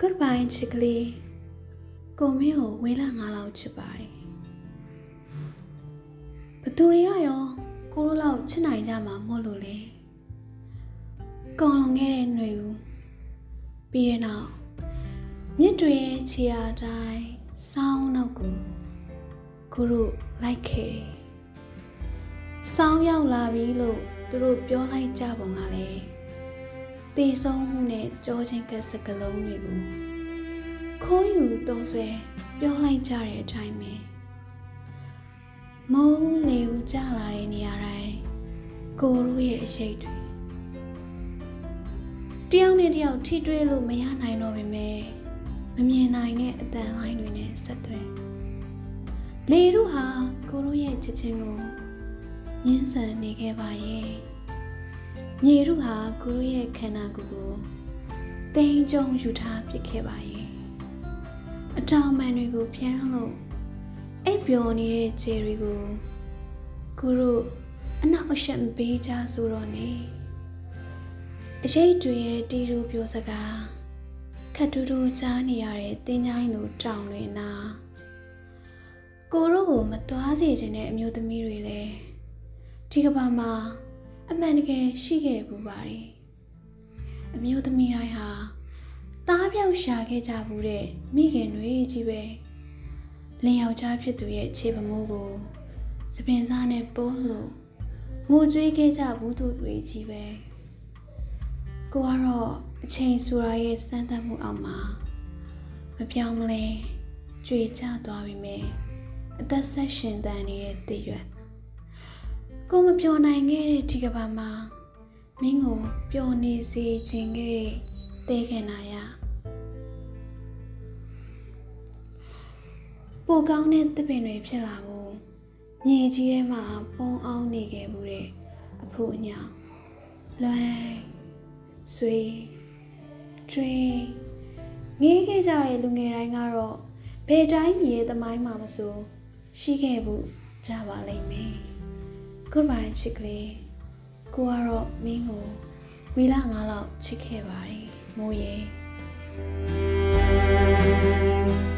Goodbye ချစ်ကလေးကိုမင်းကိုဝေးလာငါလောက်ချစ်ပါတယ်ဘသူတွေကရောကိုတို့လောက်ချစ်နိုင်ကြမှာမို့လို့လေကောင်းလွန်ခဲ့တဲ့ຫນွေဦးပြီးတဲ့နောက်မြစ်တွေရဲ့ခြေအားတိုင်းစောင်းနောက်ကိုကိုတို့လိုက်ခဲ့တယ်စောင်းရောက်လာပြီလို့သူတို့ပြောလိုက်ကြပုံကလည်း တည်ဆုံးမှုနဲ့ကြောချင်းကစကလုံးတွေကိုခိုးယူသုံးဆွဲပြောလိုက်ကြတဲ့အတိုင်းပဲမုန်းလေဦးကြလာတဲ့နေရာတိုင်းကိုတို့ရဲ့အရှိတ်တွေတယောက်နဲ့တယောက်ထိတွေ့လို့မရနိုင်တော့ပေမဲ့မမြင်နိုင်တဲ့အတန်လိုင်းတွေနဲ့ဆက်သွယ်လေတို့ဟာကိုတို့ရဲ့ချစ်ချင်းကိုညှင်းဆန်နေခဲ့ပါရဲ့ မြေတို့ဟာကိုတို့ရဲ့ခန္ဓာကိုယ်ကိုတိမ်ကြုံယူထားပစ်ခဲ့ပါရဲ့အတောင်မှန်တွေကိုဖျန်းလို့အိပ်ပျော်နေတဲ့ခြေတွေကိုကိုတို့အနောက်အရှက်မပေးကြဆိုတော့နေအရေးတွေရဲ့တီရူပြောစကားခက်တူတူကြားနေရတဲ့တင်းချိုင်းလိုတောင်တွေနာကိုတို့ကိုမသွားစေချင်တဲ့အမျိုးသမီးတွေလည်းဒီကဘာမှာ အမှန်တကယ်ရှိခဲ့ပူပါတယ်အမျိုးသမီးတိုင်းဟာသားပြောက်ရှာခဲ့ကြဘူးတဲ့မိခင်တွေကြီးပဲလင်ယောက်ျားဖြစ်သူရဲ့ခြေပမိုးကိုစပင်စားနဲ့ပိုးလို့ငိုကြွေးခဲ့ကြဘူးသူတွေကြီးပဲကိုကတော့အချိန်ဆိုတာရဲ့စမ်းသပ်မှုအောက်မှာမပြောင်းမလဲကြွေကျသွားပြီမယ်အသက်ဆက်ရှင်တန်နေတဲ့တည့်ရွက် ကိုမပြောနိုင်ခဲ့တဲ့ဒီကဘာမှာမင်းကိုပျော်နေစေခြင်းခဲ့တဲ့တဲခင်နာရပိုကောင်းတဲ့သစ်ပင်တွေဖြစ်လာဖို့မြေကြီးထဲမှာပုံအောင်နေခဲ့မှုတဲ့အဖို့အညာလွမ်းဆွေတွင်ငေးခဲ့ကြတဲ့လူငယ်တိုင်းကတော့ဘယ်တိုင်းမြေသမိုင်းမှာမဆိုရှိခဲ့ဘူးကြပါလိမ့်မယ် goodbye ချစ်ကလေးကိုကတော့မင်းကိုဝီလာငါလောက်ချစ်ခဲ့ပါတယ်မိုးရေ thank you